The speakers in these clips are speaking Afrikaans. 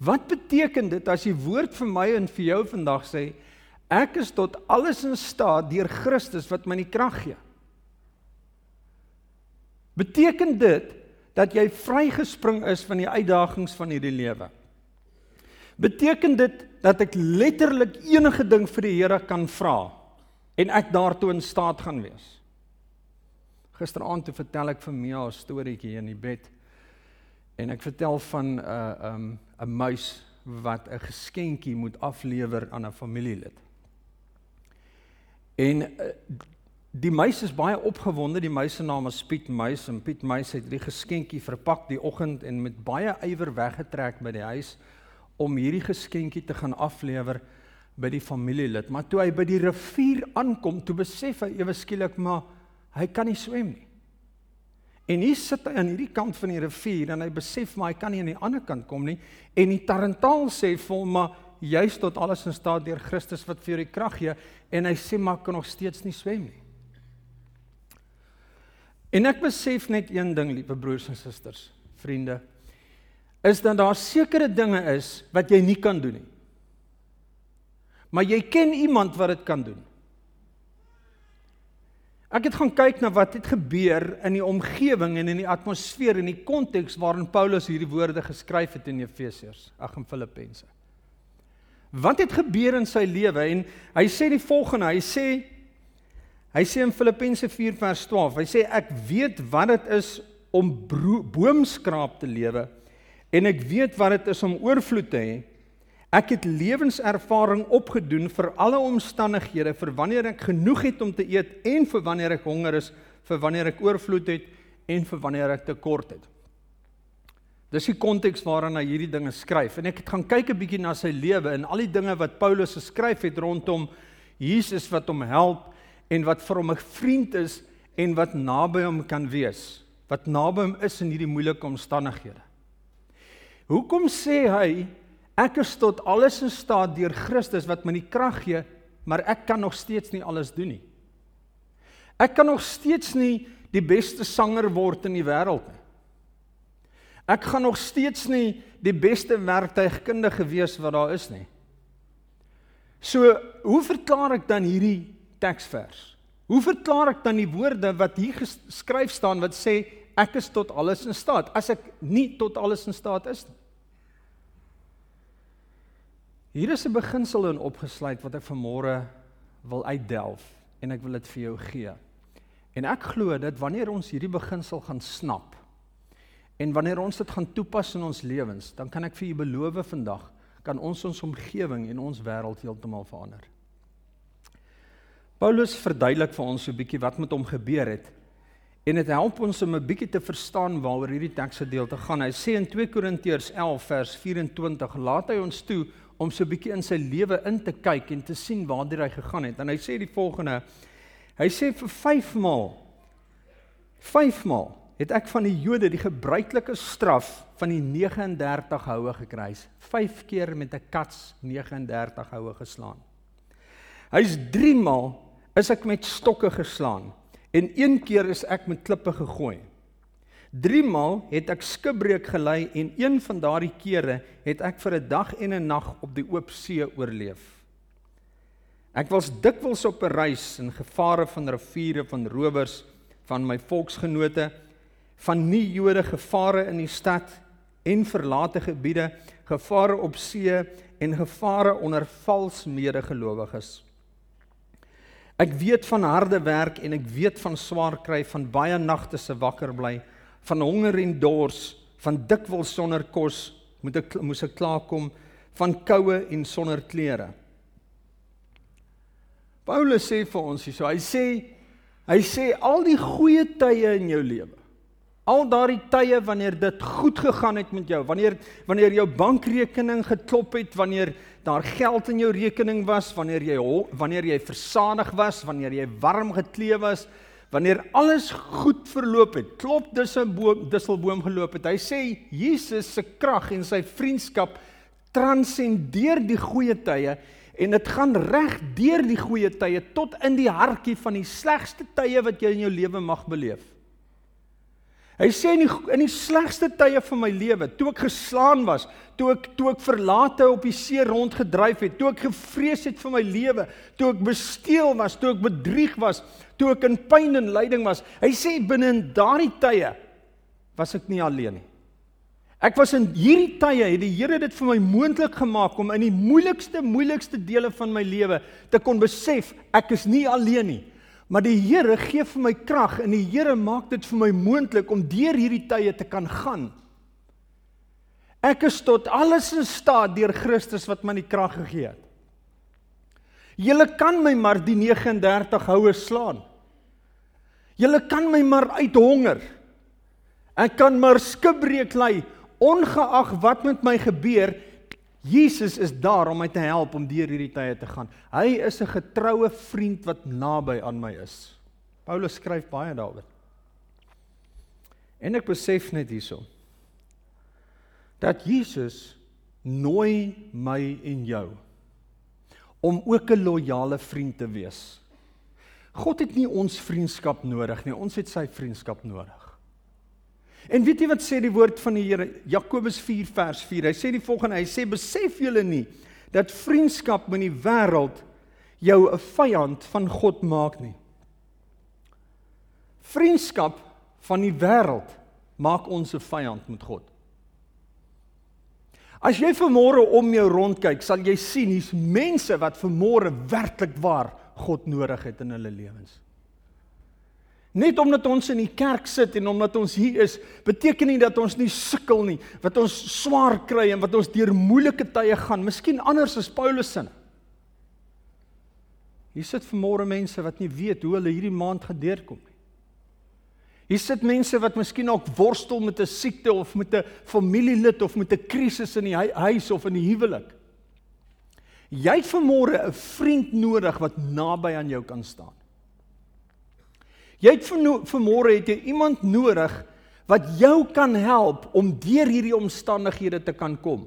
Wat beteken dit as die woord vir my en vir jou vandag sê ek is tot alles in staat deur Christus wat my die krag gee? Beteken dit dat jy vrygespring is van die uitdagings van hierdie lewe? Beteken dit dat ek letterlik enige ding vir die Here kan vra en ek daartoe in staat gaan wees? Gisteraand toe vertel ek vir Mia 'n storieetjie in die bed. En ek vertel van 'n uh, um 'n muis wat 'n geskenkie moet aflewer aan 'n familielid. En uh, die muis is baie opgewonde. Die muis se naam is Piet Muis en Piet Muis het die geskenkie verpak die oggend en met baie ywer weggetrek by die huis om hierdie geskenkie te gaan aflewer by die familielid. Maar toe hy by die rivier aankom, toe besef hy ewe skielik maar hy kan nie swem nie. En hier sit hy aan hierdie kant van die rivier en hy besef maar hy kan nie aan die ander kant kom nie en die tarantaal sê vir hom maar jy's tot alles in staat deur Christus wat vir jou die krag gee en hy sê maar kan nog steeds nie swem nie. En ek besef net een ding liewe broers en susters, vriende, is dat daar sekere dinge is wat jy nie kan doen nie. Maar jy ken iemand wat dit kan doen. Ek het gaan kyk na wat het gebeur in die omgewing en in die atmosfeer en die konteks waarin Paulus hierdie woorde geskryf het in Efesiërs, ag in Filippense. Wat het gebeur in sy lewe en hy sê die volgende, hy sê hy sê in Filippense 4 vers 12, hy sê ek weet wat dit is om boomskraap te lewe en ek weet wat dit is om oorvloed te hê Ek het lewenservaring opgedoen vir alle omstandighede vir wanneer ek genoeg het om te eet en vir wanneer ek honger is, vir wanneer ek oorvloed het en vir wanneer ek tekort het. Dis die konteks waarin hy hierdie dinge skryf en ek het gaan kyk 'n bietjie na sy lewe en al die dinge wat Paulus geskryf het rondom Jesus wat hom help en wat vir hom 'n vriend is en wat naby hom kan wees, wat naby hom is in hierdie moeilike omstandighede. Hoekom sê hy Ek is tot alles in staat deur Christus wat my die krag gee, maar ek kan nog steeds nie alles doen nie. Ek kan nog steeds nie die beste sanger word in die wêreld nie. Ek gaan nog steeds nie die beste werktuigkundige wees wat daar is nie. So, hoe verklaar ek dan hierdie teksvers? Hoe verklaar ek dan die woorde wat hier geskryf staan wat sê ek is tot alles in staat as ek nie tot alles in staat is nie? Hier is 'n beginsel in opgesluit wat ek vanmôre wil uitdelf en ek wil dit vir jou gee. En ek glo dat wanneer ons hierdie beginsel gaan snap en wanneer ons dit gaan toepas in ons lewens, dan kan ek vir u beloof vandag kan ons ons omgewing en ons wêreld heeltemal verander. Paulus verduidelik vir ons so 'n bietjie wat met hom gebeur het en dit help ons om 'n bietjie te verstaan waaroor hierdie teksgedeelte gaan. Hy sê in 2 Korintiërs 11 vers 24 laat hy ons toe om so 'n bietjie in sy lewe in te kyk en te sien waartoe hy gegaan het. En hy sê die volgende: Hy sê vir 5 maal 5 maal het ek van die Jode die gebruikelike straf van die 39 houe gekry. 5 keer met 'n kats 39 houe geslaan. Hy's 3 maal is ek met stokke geslaan en een keer is ek met klippe gegooi. 3 maal het ek skipbreek gelei en een van daardie kere het ek vir 'n dag en 'n nag op die oop see oorleef. Ek was dikwels op 'n reis in gevare van riviere van rowers van my volksgenote van nie Jode gevare in die stad en verlate gebiede, gevare op see en gevare onder vals medegelowiges. Ek weet van harde werk en ek weet van swaar kry van baie nagte se wakker bly van honger en dors, van dikwels sonder kos, moet ek moes ek klaarkom van koue en sonder klere. Paulus sê vir ons hierso, hy sê hy sê al die goeie tye in jou lewe. Al daardie tye wanneer dit goed gegaan het met jou, wanneer wanneer jou bankrekening geklop het, wanneer daar geld in jou rekening was, wanneer jy wanneer jy versadig was, wanneer jy warm geklee was, wanneer alles goed verloop het, klop dis 'n boom, disselboom geloop het. Hy sê Jesus se krag en sy vriendskap transcendeer die goeie tye en dit gaan reg deur die goeie tye tot in die hartjie van die slegste tye wat jy in jou lewe mag beleef. Hy sê in die in die slegste tye van my lewe, toe ek geslaan was, toe ek toe ek verlate op die see rondgedryf het, toe ek gevrees het vir my lewe, toe ek besteel was, toe ek bedrieg was, toe ek in pyn en lyding was. Hy sê binne in daardie tye was ek nie alleen nie. Ek was in hierdie tye het die Here dit vir my moontlik gemaak om in die moeilikste moeilikste dele van my lewe te kon besef ek is nie alleen nie. Maar die Here gee vir my krag en die Here maak dit vir my moontlik om deur hierdie tye te kan gaan. Ek is tot alles in staat deur Christus wat my die krag gegee het. Julle kan my maar die 39 houe slaan. Julle kan my maar uithonger. Ek kan maar skibreek lê ongeag wat met my gebeur. Jesus is daar om my te help om deur hierdie tye te gaan. Hy is 'n getroue vriend wat naby aan my is. Paulus skryf baie daaroor. En ek besef net hierso dat Jesus nooi my en jou om ook 'n loyale vriend te wees. God het nie ons vriendskap nodig nie, ons het sy vriendskap nodig. En weet jy wat sê die woord van die Here? Jakobus 4 vers 4. Hy sê die volgende, hy sê besef julle nie dat vriendskap met die wêreld jou 'n vyand van God maak nie. Vriendskap van die wêreld maak ons 'n vyand met God. As jy vanmôre om jou rondkyk, sal jy sien hier's mense wat vanmôre werklik waar God nodig het in hulle lewens. Net omdat ons in die kerk sit en omdat ons hier is, beteken nie dat ons nie sukkel nie, wat ons swaar kry en wat ons deur moeilike tye gaan, miskien anders as Paulus se. Hier sit vanmôre mense wat nie weet hoe hulle hierdie maand gaan deurkom nie. Hier sit mense wat miskien ook worstel met 'n siekte of met 'n familielid of met 'n krisis in die huis of in die huwelik. Jy het vanmôre 'n vriend nodig wat naby aan jou kan staan. Jy het vanmôre het jy iemand nodig wat jou kan help om deur hierdie omstandighede te kan kom.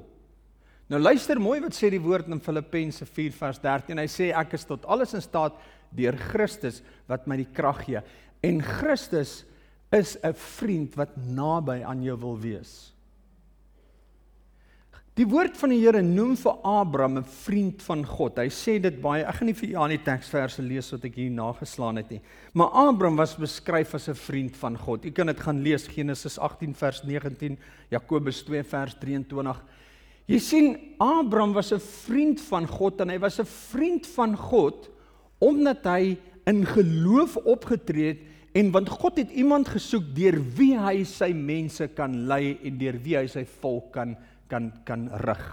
Nou luister mooi wat sê die woord in Filippense 4 vers 13. Hy sê ek is tot alles in staat deur Christus wat my die krag gee. En Christus is 'n vriend wat naby aan jou wil wees. Die woord van die Here noem vir Abraham 'n vriend van God. Hy sê dit baie. Ek gaan nie vir julle aan die teksverse lees wat ek hier nageslaan het nie. Maar Abraham was beskryf as 'n vriend van God. U kan dit gaan lees Genesis 18 vers 19, Jakobus 2 vers 23. Jy sien Abraham was 'n vriend van God en hy was 'n vriend van God omdat hy in geloof opgetree het en want God het iemand gesoek deur wie hy sy mense kan lei en deur wie hy sy volk kan kan kan rig.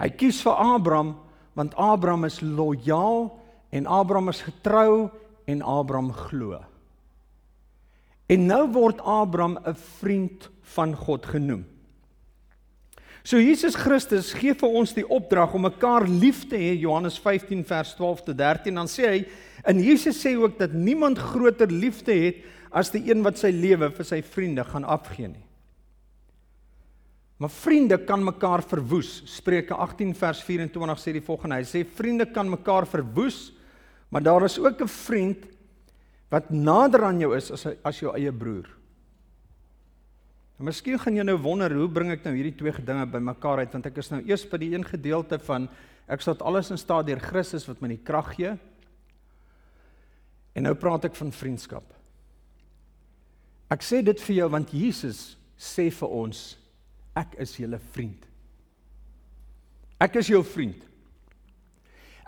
Hy kies vir Abraham want Abraham is lojaal en Abraham is getrou en Abraham glo. En nou word Abraham 'n vriend van God genoem. So Jesus Christus gee vir ons die opdrag om mekaar lief te hê Johannes 15 vers 12 tot 13 dan sê hy en Jesus sê ook dat niemand groter liefde het as die een wat sy lewe vir sy vriende gaan afgee nie. Maar vriende kan mekaar verwoes. Spreuke 18 vers 24 sê die volgende. Hy sê vriende kan mekaar verwoes, maar daar is ook 'n vriend wat nader aan jou is as as jou eie broer. En miskien gaan jy nou wonder hoe bring ek nou hierdie twee dinge bymekaar uit want ek is nou eers by die een gedeelte van ek sal alles in staat deur Christus wat my die krag gee. En nou praat ek van vriendskap. Ek sê dit vir jou want Jesus sê vir ons ek is julle vriend. Ek is jou vriend.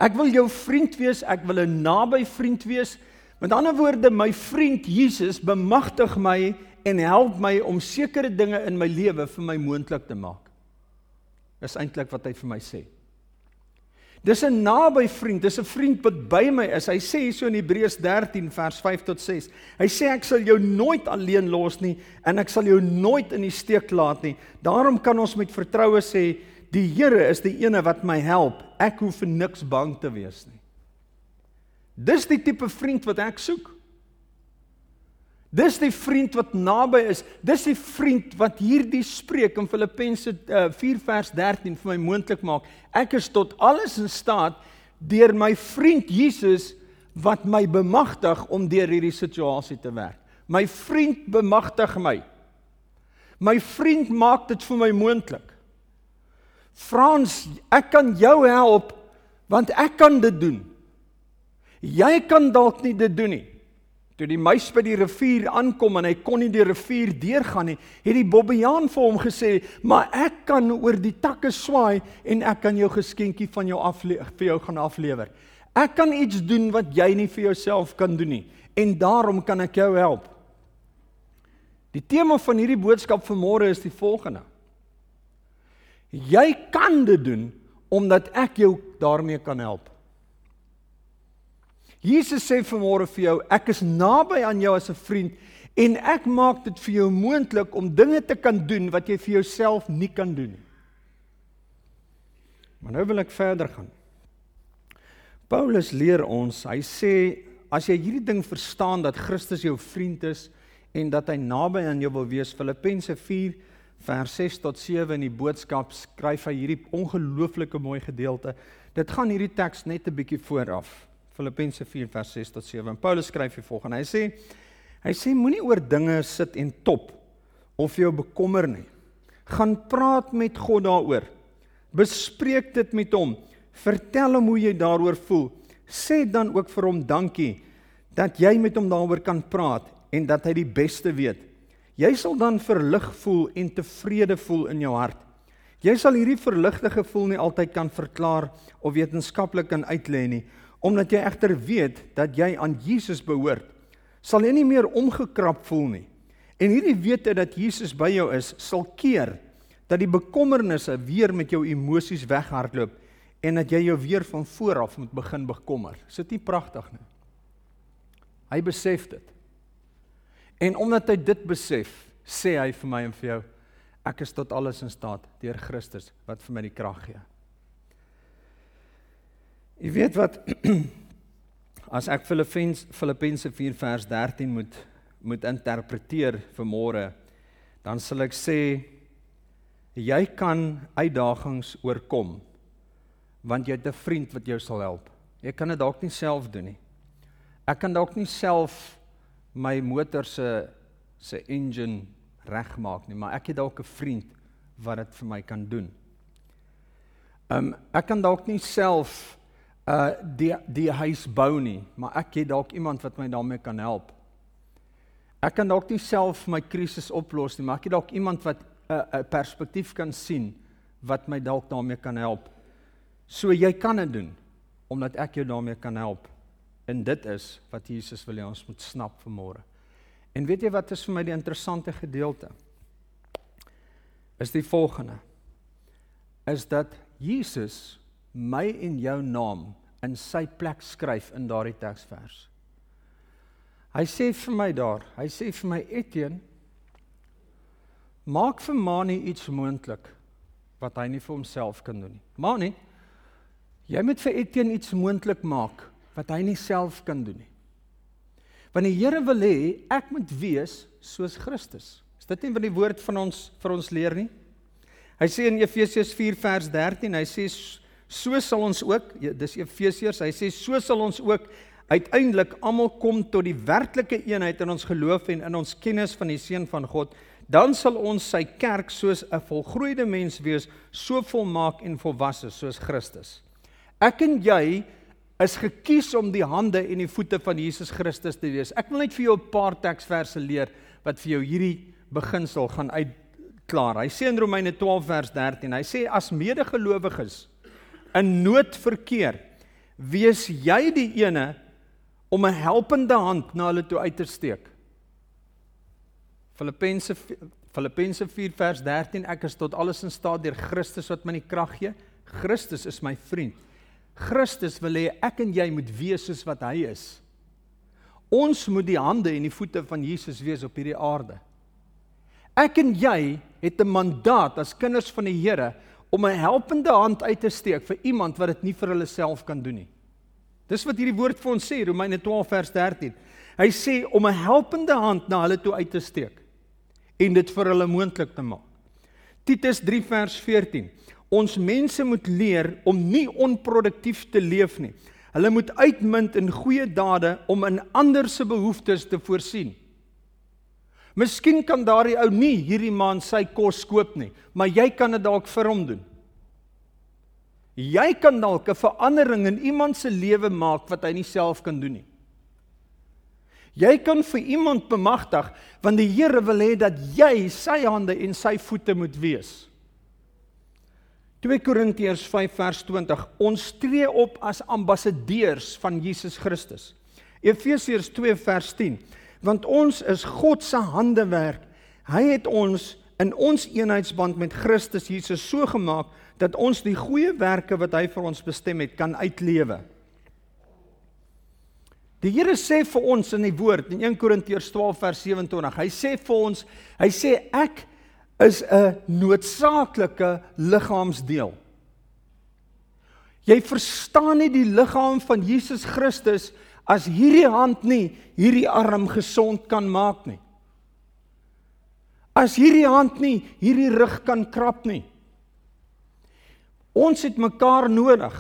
Ek wil jou vriend wees, ek wil 'n naby vriend wees. Met ander woorde, my vriend Jesus bemagtig my en help my om sekere dinge in my lewe vir my moontlik te maak. Dis eintlik wat hy vir my sê. Dis 'n naby vriend, dis 'n vriend wat by my is. Hy sê hierso in Hebreërs 13 vers 5 tot 6. Hy sê ek sal jou nooit alleen los nie en ek sal jou nooit in die steek laat nie. Daarom kan ons met vertroue sê die Here is die ene wat my help. Ek hoef vir niks bang te wees nie. Dis die tipe vriend wat ek soek. Dis die vriend wat naby is. Dis die vriend wat hierdie spreek in Filippense uh, 4 vers 13 vir my moontlik maak. Ek is tot alles in staat deur my vriend Jesus wat my bemagtig om deur hierdie situasie te werk. My vriend bemagtig my. My vriend maak dit vir my moontlik. Frans, ek kan jou help want ek kan dit doen. Jy kan dalk nie dit doen nie. Toe die muis by die rivier aankom en hy kon nie die rivier deurgaan nie, het die bobbejaan vir hom gesê, "Maar ek kan oor die takke swaai en ek kan jou geskenkie van jou af vir jou gaan aflewer. Ek kan iets doen wat jy nie vir jouself kan doen nie en daarom kan ek jou help." Die tema van hierdie boodskap vanmôre is die volgende. Jy kan dit doen omdat ek jou daarmee kan help. Jesus sê vanmôre vir jou, ek is naby aan jou as 'n vriend en ek maak dit vir jou moontlik om dinge te kan doen wat jy vir jouself nie kan doen nie. Maar nou wil ek verder gaan. Paulus leer ons, hy sê as jy hierdie ding verstaan dat Christus jou vriend is en dat hy naby aan jou wil wees, Filippense 4 vers 6 tot 7 in die boodskap skryf hy hierdie ongelooflike mooi gedeelte. Dit gaan hierdie teks net 'n bietjie vooraf. Filippense 4 vers 6 tot 7. En Paulus skryf hier volgens. Hy sê hy sê moenie oor dinge sit en top of jou bekommer nie. Gaan praat met God daaroor. Bespreek dit met hom. Vertel hom hoe jy daaroor voel. Sê dan ook vir hom dankie dat jy met hom daaroor kan praat en dat hy die beste weet. Jy sal dan verlig voel en tevrede voel in jou hart. Jy sal hierdie verligte gevoel nie altyd kan verklaar of wetenskaplik kan uitlê nie, Omdat jy egter weet dat jy aan Jesus behoort, sal jy nie meer omgekrap voel nie. En hierdie wete dat Jesus by jou is, sal keer dat die bekommernisse weer met jou emosies weghardloop en dat jy jou weer van voor af moet begin bekommer. Is dit nie pragtig nie? Hy besef dit. En omdat hy dit besef, sê hy vir my en vir jou, ek is tot alles in staat deur Christus wat vir my die krag gee. Jy weet wat as ek Filippens Filippense 4 vers 13 moet moet interpreteer vir môre, dan sal ek sê jy kan uitdagings oorkom want jy het 'n vriend wat jou sal help. Jy kan dit dalk nie self doen nie. Ek kan dalk nie self my motor se se engine regmaak nie, maar ek het dalk 'n vriend wat dit vir my kan doen. Um ek kan dalk nie self uh die die huis bou nie, maar ek het dalk iemand wat my daarmee kan help. Ek kan dalk nie self my krisis oplos nie, maar ek het dalk iemand wat 'n uh, 'n perspektief kan sien wat my dalk daarmee kan help. So jy kan dit doen omdat ek jou daarmee kan help. En dit is wat Jesus wil hê ons moet snap vanmôre. En weet jy wat is vir my die interessante gedeelte? Is die volgende. Is dat Jesus my en jou naam in sy plek skryf in daardie teksvers. Hy sê vir my daar, hy sê vir my Etienne maak vir Mani iets moontlik wat hy nie vir homself kan doen nie. Mani, jy moet vir Etienne iets moontlik maak wat hy nie self kan doen nie. Want die Here wil hê ek moet wees soos Christus. Is dit nie wat die woord van ons vir ons leer nie? Hy sê in Efesiërs 4 vers 13, hy sê So sal ons ook, ja, dis Efesiërs, hy sê so sal ons ook uiteindelik almal kom tot die werklike eenheid in ons geloof en in ons kennis van die seun van God. Dan sal ons sy kerk soos 'n volgroeide mens wees, so volmaak en volwasse soos Christus. Ek en jy is gekies om die hande en die voete van Jesus Christus te wees. Ek wil net vir jou 'n paar teksverse leer wat vir jou hierdie beginsel gaan uitklaar. Hy sê in Romeine 12 vers 13, hy sê as medegelowiges in nood verkeer, wees jy die ene om 'n helpende hand na hulle toe uit te steek. Filippense Filippense 4 vers 13 ek is tot alles in staat deur Christus wat my die krag gee. Christus is my vriend. Christus wil hê ek en jy moet wees soos wat hy is. Ons moet die hande en die voete van Jesus wees op hierdie aarde. Ek en jy het 'n mandaat as kinders van die Here om 'n helpende hand uit te steek vir iemand wat dit nie vir hulle self kan doen nie. Dis wat hierdie woord vir ons sê, Romeine 12 vers 13. Hy sê om 'n helpende hand na hulle toe uit te steek en dit vir hulle moontlik te maak. Titus 3 vers 14. Ons mense moet leer om nie onproduktief te leef nie. Hulle moet uitmunt in goeie dade om in ander se behoeftes te voorsien. Miskien kan daardie ou nie hierdie maand sy kos koop nie, maar jy kan dit dalk vir hom doen. Jy kan dalk 'n verandering in iemand se lewe maak wat hy nie self kan doen nie. Jy kan vir iemand bemagtig want die Here wil hê dat jy sy hande en sy voete moet wees. 2 Korintiërs 5 vers 20 Ons tree op as ambassadeurs van Jesus Christus. Efesiërs 2 vers 10 Want ons is God se handewerk. Hy het ons in ons eenheidsband met Christus Jesus so gemaak dat ons die goeie werke wat hy vir ons bestem het kan uitlewe. Die Here sê vir ons in die woord in 1 Korintiërs 12 vers 27. Hy sê vir ons, hy sê ek is 'n noodsaaklike liggaamsdeel. Jy verstaan nie die liggaam van Jesus Christus as hierdie hand nie hierdie arm gesond kan maak nie. As hierdie hand nie hierdie rug kan krap nie. Ons het mekaar nodig.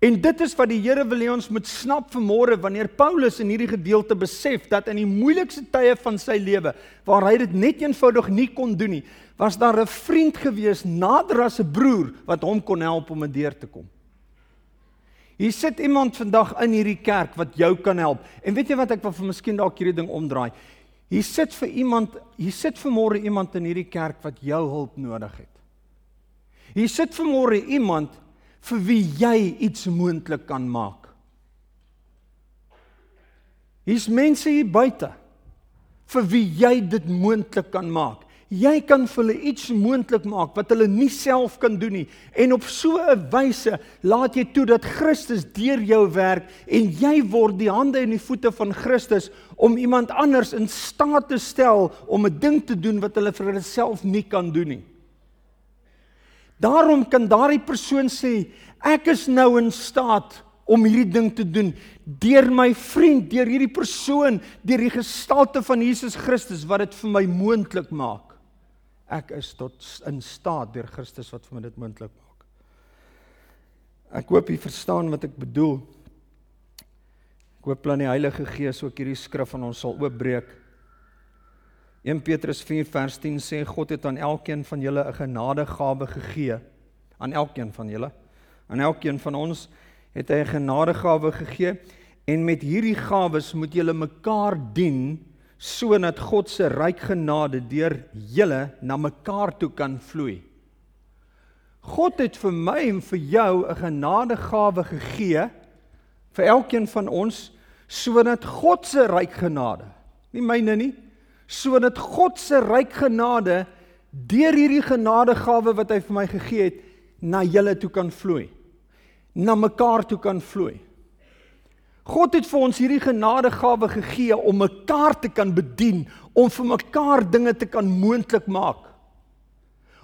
En dit is wat die Here wil hê ons moet snap vanmôre wanneer Paulus in hierdie gedeelte besef dat in die moeilikste tye van sy lewe waar hy dit net eenvoudig nie kon doen nie, was daar 'n vriend gewees nader as 'n broer wat hom kon help om deur te kom. Hier sit iemand vandag in hierdie kerk wat jou kan help. En weet jy wat ek wil vir miskien dalk hierdie ding omdraai. Hier sit vir iemand, hier sit vanmôre iemand in hierdie kerk wat jou hulp nodig het. Hier sit vanmôre iemand vir wie jy iets moontlik kan maak. Hier's mense hier buite vir wie jy dit moontlik kan maak. Jy kan vir hulle iets moontlik maak wat hulle nie self kan doen nie en op so 'n wyse laat jy toe dat Christus deur jou werk en jy word die hande en die voete van Christus om iemand anders in staat te stel om 'n ding te doen wat hulle vir hulle self nie kan doen nie. Daarom kan daardie persoon sê ek is nou in staat om hierdie ding te doen deur my vriend, deur hierdie persoon, deur die gestalte van Jesus Christus wat dit vir my moontlik maak. Ek is tot in staat deur Christus wat vir my dit moontlik maak. Ek hoop jy verstaan wat ek bedoel. Ek hoop plan die Heilige Gees ook hierdie skrif aan ons sal oopbreek. 1 Petrus 4 vers 10 sê God het aan elkeen van julle 'n genadegawe gegee. Aan elkeen van julle. Aan elkeen van ons het hy 'n genadegawe gegee en met hierdie gawes moet julle mekaar dien sodat God se ryk genade deur julle na mekaar toe kan vloei. God het vir my en vir jou 'n genadegawe gegee vir elkeen van ons sodat God se ryk genade, nie myne nie, sodat God se ryk genade deur hierdie genadegawe wat hy vir my gegee het na julle toe kan vloei. Na mekaar toe kan vloei. God het vir ons hierdie genadegawe gegee om mekaar te kan bedien, om vir mekaar dinge te kan moontlik maak.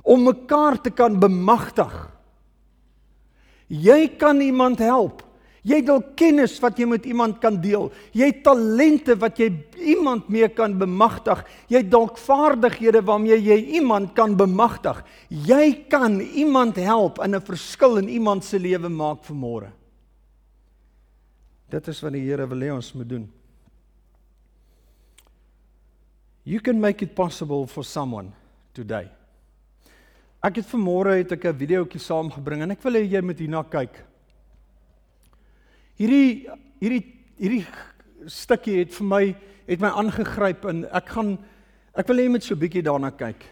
Om mekaar te kan bemagtig. Jy kan iemand help. Jy het al kennis wat jy met iemand kan deel. Jy het talente wat jy iemand mee kan bemagtig. Jy het dalk vaardighede waarmee jy iemand kan bemagtig. Jy kan iemand help in 'n verskil in iemand se lewe maak vir môre. Dit is wat die Here wil hê ons moet doen. You can make it possible for someone today. Ek het vanmôre het ek 'n videoetjie saamgebring en ek wil hê jy moet hierna kyk. Hierdie hierdie hierdie stukkie het vir my het my aangegryp en ek gaan ek wil hê jy moet so 'n bietjie daarna kyk.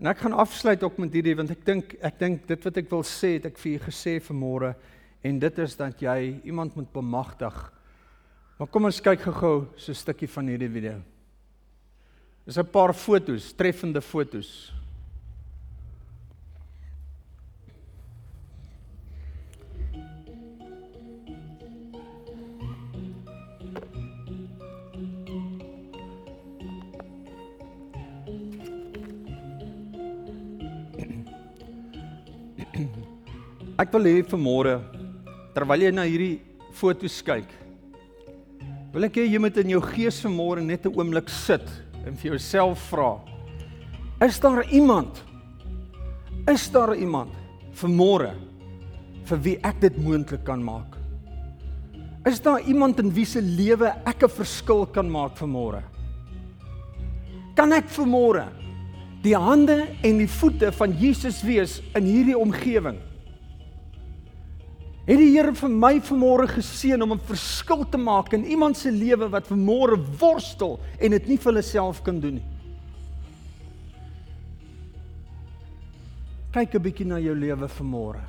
En ek gaan afsluit ook met hierdie want ek dink ek dink dit wat ek wil sê het ek vir julle gesê vanmôre en dit is dat jy iemand moet bemagtig. Maar kom ons kyk gou-gou so 'n stukkie van hierdie video. Dis 'n paar fotos, treffende fotos. Ek wil hê vir môre terwyl jy na hierdie foto's kyk. Wil ek hê jy moet in jou gees vanmôre net 'n oomblik sit en vir jouself vra: Is daar iemand? Is daar iemand vanmôre vir wie ek dit moontlik kan maak? Is daar iemand in wie se lewe ek 'n verskil kan maak vanmôre? Kan ek vanmôre die hande en die voete van Jesus wees in hierdie omgewing? Het die Here vir my vanmôre geseën om 'n verskil te maak in iemand se lewe wat vanmôre worstel en dit nie vir hulle self kan doen nie. Kyk 'n bietjie na jou lewe vanmôre.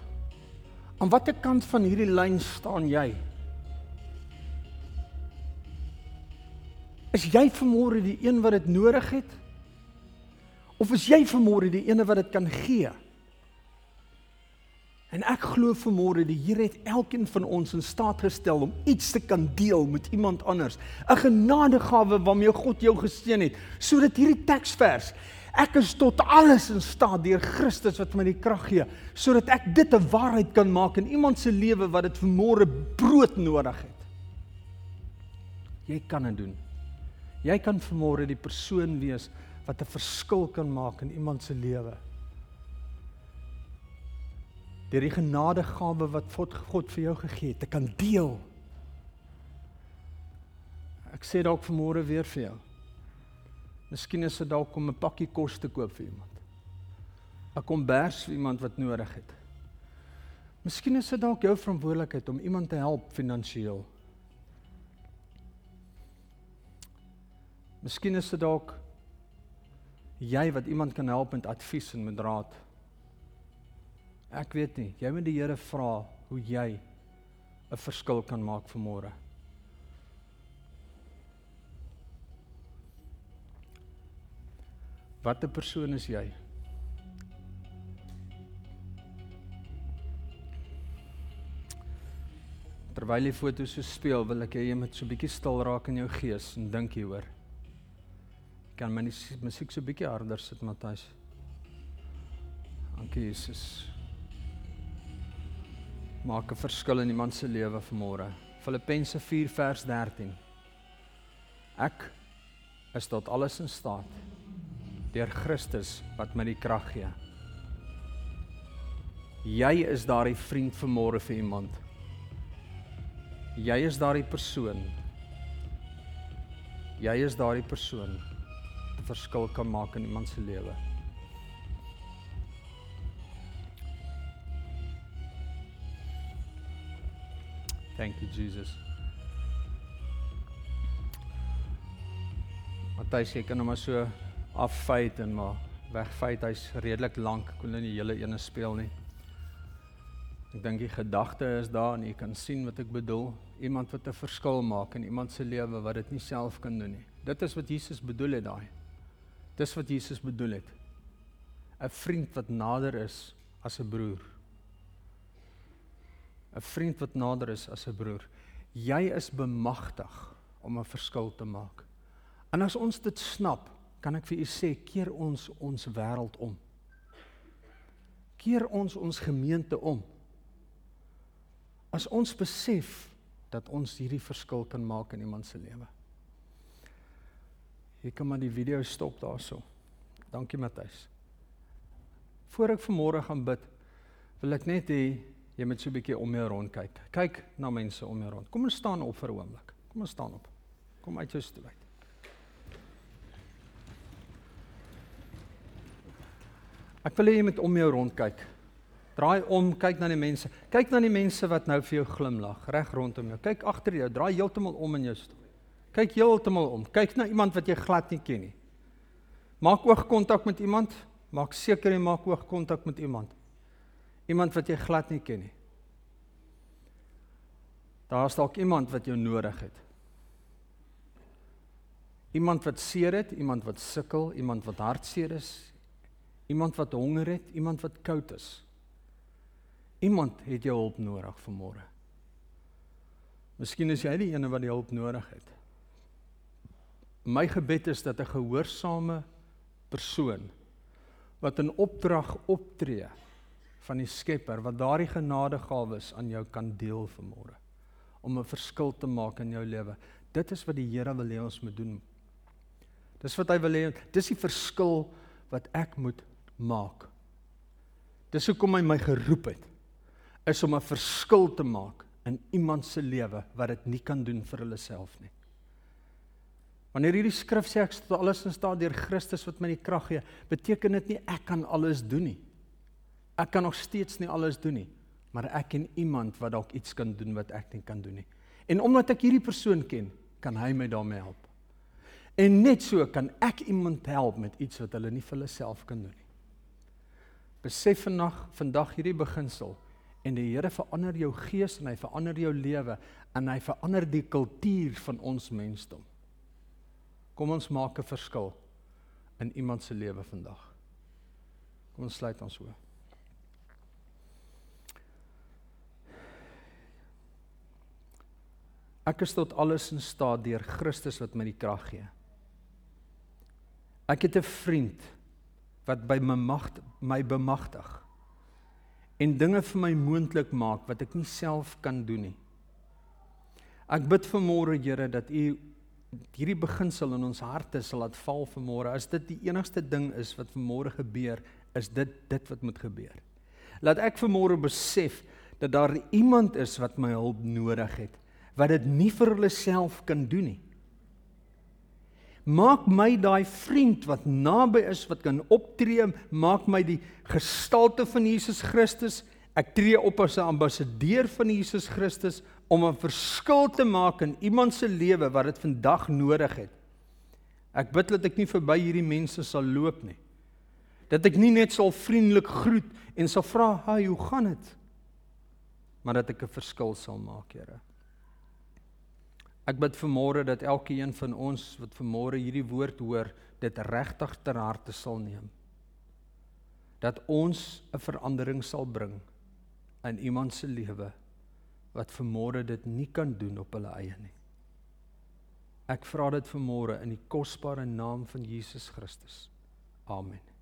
Aan watter kant van hierdie lyn staan jy? Is jy vanmôre die een wat dit nodig het? Of is jy vanmôre die een wat dit kan gee? En ek glo vanmôre die Here het elkeen van ons in staat gestel om iets te kan deel met iemand anders. 'n Genadegawe waarmee God jou geseën het, sodat hierdie teksvers Ek is tot alles in staat deur Christus wat my die krag gee, sodat ek dit 'n waarheid kan maak in iemand se lewe wat dit vanmôre brood nodig het. Jy kan dit doen. Jy kan vanmôre die persoon wees wat 'n verskil kan maak in iemand se lewe. Deur die genadegawe wat God God vir jou gegee het, te kan deel. Ek sê dalk vanmôre weer vir jou. Miskien is dit dalk om 'n pakkie kos te koop vir iemand. 'n Kombers vir iemand wat nodig het. Miskien is dit dalk jou verantwoordelikheid om iemand te help finansiëel. Miskien is dit dalk jy wat iemand kan help met advies en met raad. Ek weet nie, jy moet die Here vra hoe jy 'n verskil kan maak vir môre. Watter persoon is jy? Terwyl die foto so speel, wil ek hê jy moet so bietjie stil raak in jou gees en dink hieroor. Kan my musiek so bietjie harder sit, Matthys? Dankie Jesus. Maak 'n verskil in iemand se lewe vanmôre. Filippense 4 vers 13. Ek is tot alles in staat deur Christus wat my die krag gee. Jy is daardie vriend vanmôre vir iemand. Jy is daardie persoon. Jy is daardie persoon wat 'n verskil kan maak in iemand se lewe. Thank you Jesus. Matthys, jy kan hom maar so afvyt en maar wegvyt. Hy's redelik lank. Ek kon nie die hele ene speel nie. Ek dink die gedagte is daar en jy kan sien wat ek bedoel. Iemand wat 'n verskil maak in iemand se lewe wat dit nie self kan doen nie. Dit is wat Jesus bedoel het daai. Dis wat Jesus bedoel het. 'n Vriend wat nader is as 'n broer. 'n Vriend wat nader is as 'n broer. Jy is bemagtig om 'n verskil te maak. En as ons dit snap, kan ek vir u sê keer ons ons wêreld om. Keer ons ons gemeente om. As ons besef dat ons hierdie verskil kan maak in iemand se lewe. Jy kan maar die video stop daarso. Dankie Matthys. Voor ek vanmôre gaan bid, wil ek net hê jy moet so 'n bietjie om jou rond kyk. Kyk na mense om jou rond. Kom ons staan op vir 'n oomblik. Kom ons staan op. Kom uit jou stoel uit. Ek wil hê jy moet om jou rond kyk. Draai om, kyk na die mense. Kyk na die mense wat nou vir jou glimlag, reg rondom jou. Kyk agter jou, draai heeltemal om in jou stoel. Kyk heeltemal om. Kyk na iemand wat jy glad nie ken nie. Maak oogkontak met iemand. Maak seker jy maak oogkontak met iemand. Iemand wat jy glad nie ken nie. Daar's dalk iemand wat jou nodig het. Iemand wat seer het, iemand wat sukkel, iemand wat hartseer is, Iemand wat honger het, iemand wat koud is. Iemand het jou hulp nodig vanmôre. Miskien is jy die een wat die hulp nodig het. My gebed is dat 'n gehoorsame persoon wat 'n opdrag optree van die Skepper wat daardie genadegawes aan jou kan deel vanmôre om 'n verskil te maak in jou lewe. Dit is wat die Here wil hê ons moet doen. Dis wat hy wil hê. Dis die verskil wat ek moet maak. Dis hoekom hy my geroep het is om 'n verskil te maak in iemand se lewe wat dit nie kan doen vir hulle self nie. Wanneer hierdie skrif sê ek tot alles in staat deur Christus wat my die krag gee, beteken dit nie ek kan alles doen nie. Ek kan nog steeds nie alles doen nie, maar ek ken iemand wat dalk iets kan doen wat ek nie kan doen nie. En omdat ek hierdie persoon ken, kan hy my daarmee help. En net so kan ek iemand help met iets wat hulle nie vir hulle self kan doen nie. Besef vandag vandag hierdie beginsel en die Here verander jou gees en hy verander jou lewe en hy verander die kultuur van ons mensdom. Kom ons maak 'n verskil in iemand se lewe vandag. Kom ons sluit ons oë. Ek is tot alles in staat deur Christus wat my die krag gee. Ek het 'n vriend wat by my mag my bemagtig en dinge vir my moontlik maak wat ek nie self kan doen nie. Ek bid vir môre Here dat U hierdie beginsel in ons harte sal laat val vir môre. As dit die enigste ding is wat vir môre gebeur, is dit dit wat moet gebeur. Laat ek vir môre besef dat daar iemand is wat my hulp nodig het, wat dit nie vir hulle self kan doen nie. Maak my daai vriend wat naby is wat kan optree, maak my die gestalte van Jesus Christus. Ek tree op as 'n ambassadeur van Jesus Christus om 'n verskil te maak in iemand se lewe wat dit vandag nodig het. Ek bid dat ek nie verby hierdie mense sal loop nie. Dat ek nie net sal vriendelik groet en sal vra, "Haai, hoe gaan dit?" Maar dat ek 'n verskil sal maak, Here. Ek bid vanmôre dat elkeen van ons wat vanmôre hierdie woord hoor, dit regtig ter harte sal neem. Dat ons 'n verandering sal bring in iemand se lewe wat vermore dit nie kan doen op hulle eie nie. Ek vra dit vermore in die kosbare naam van Jesus Christus. Amen.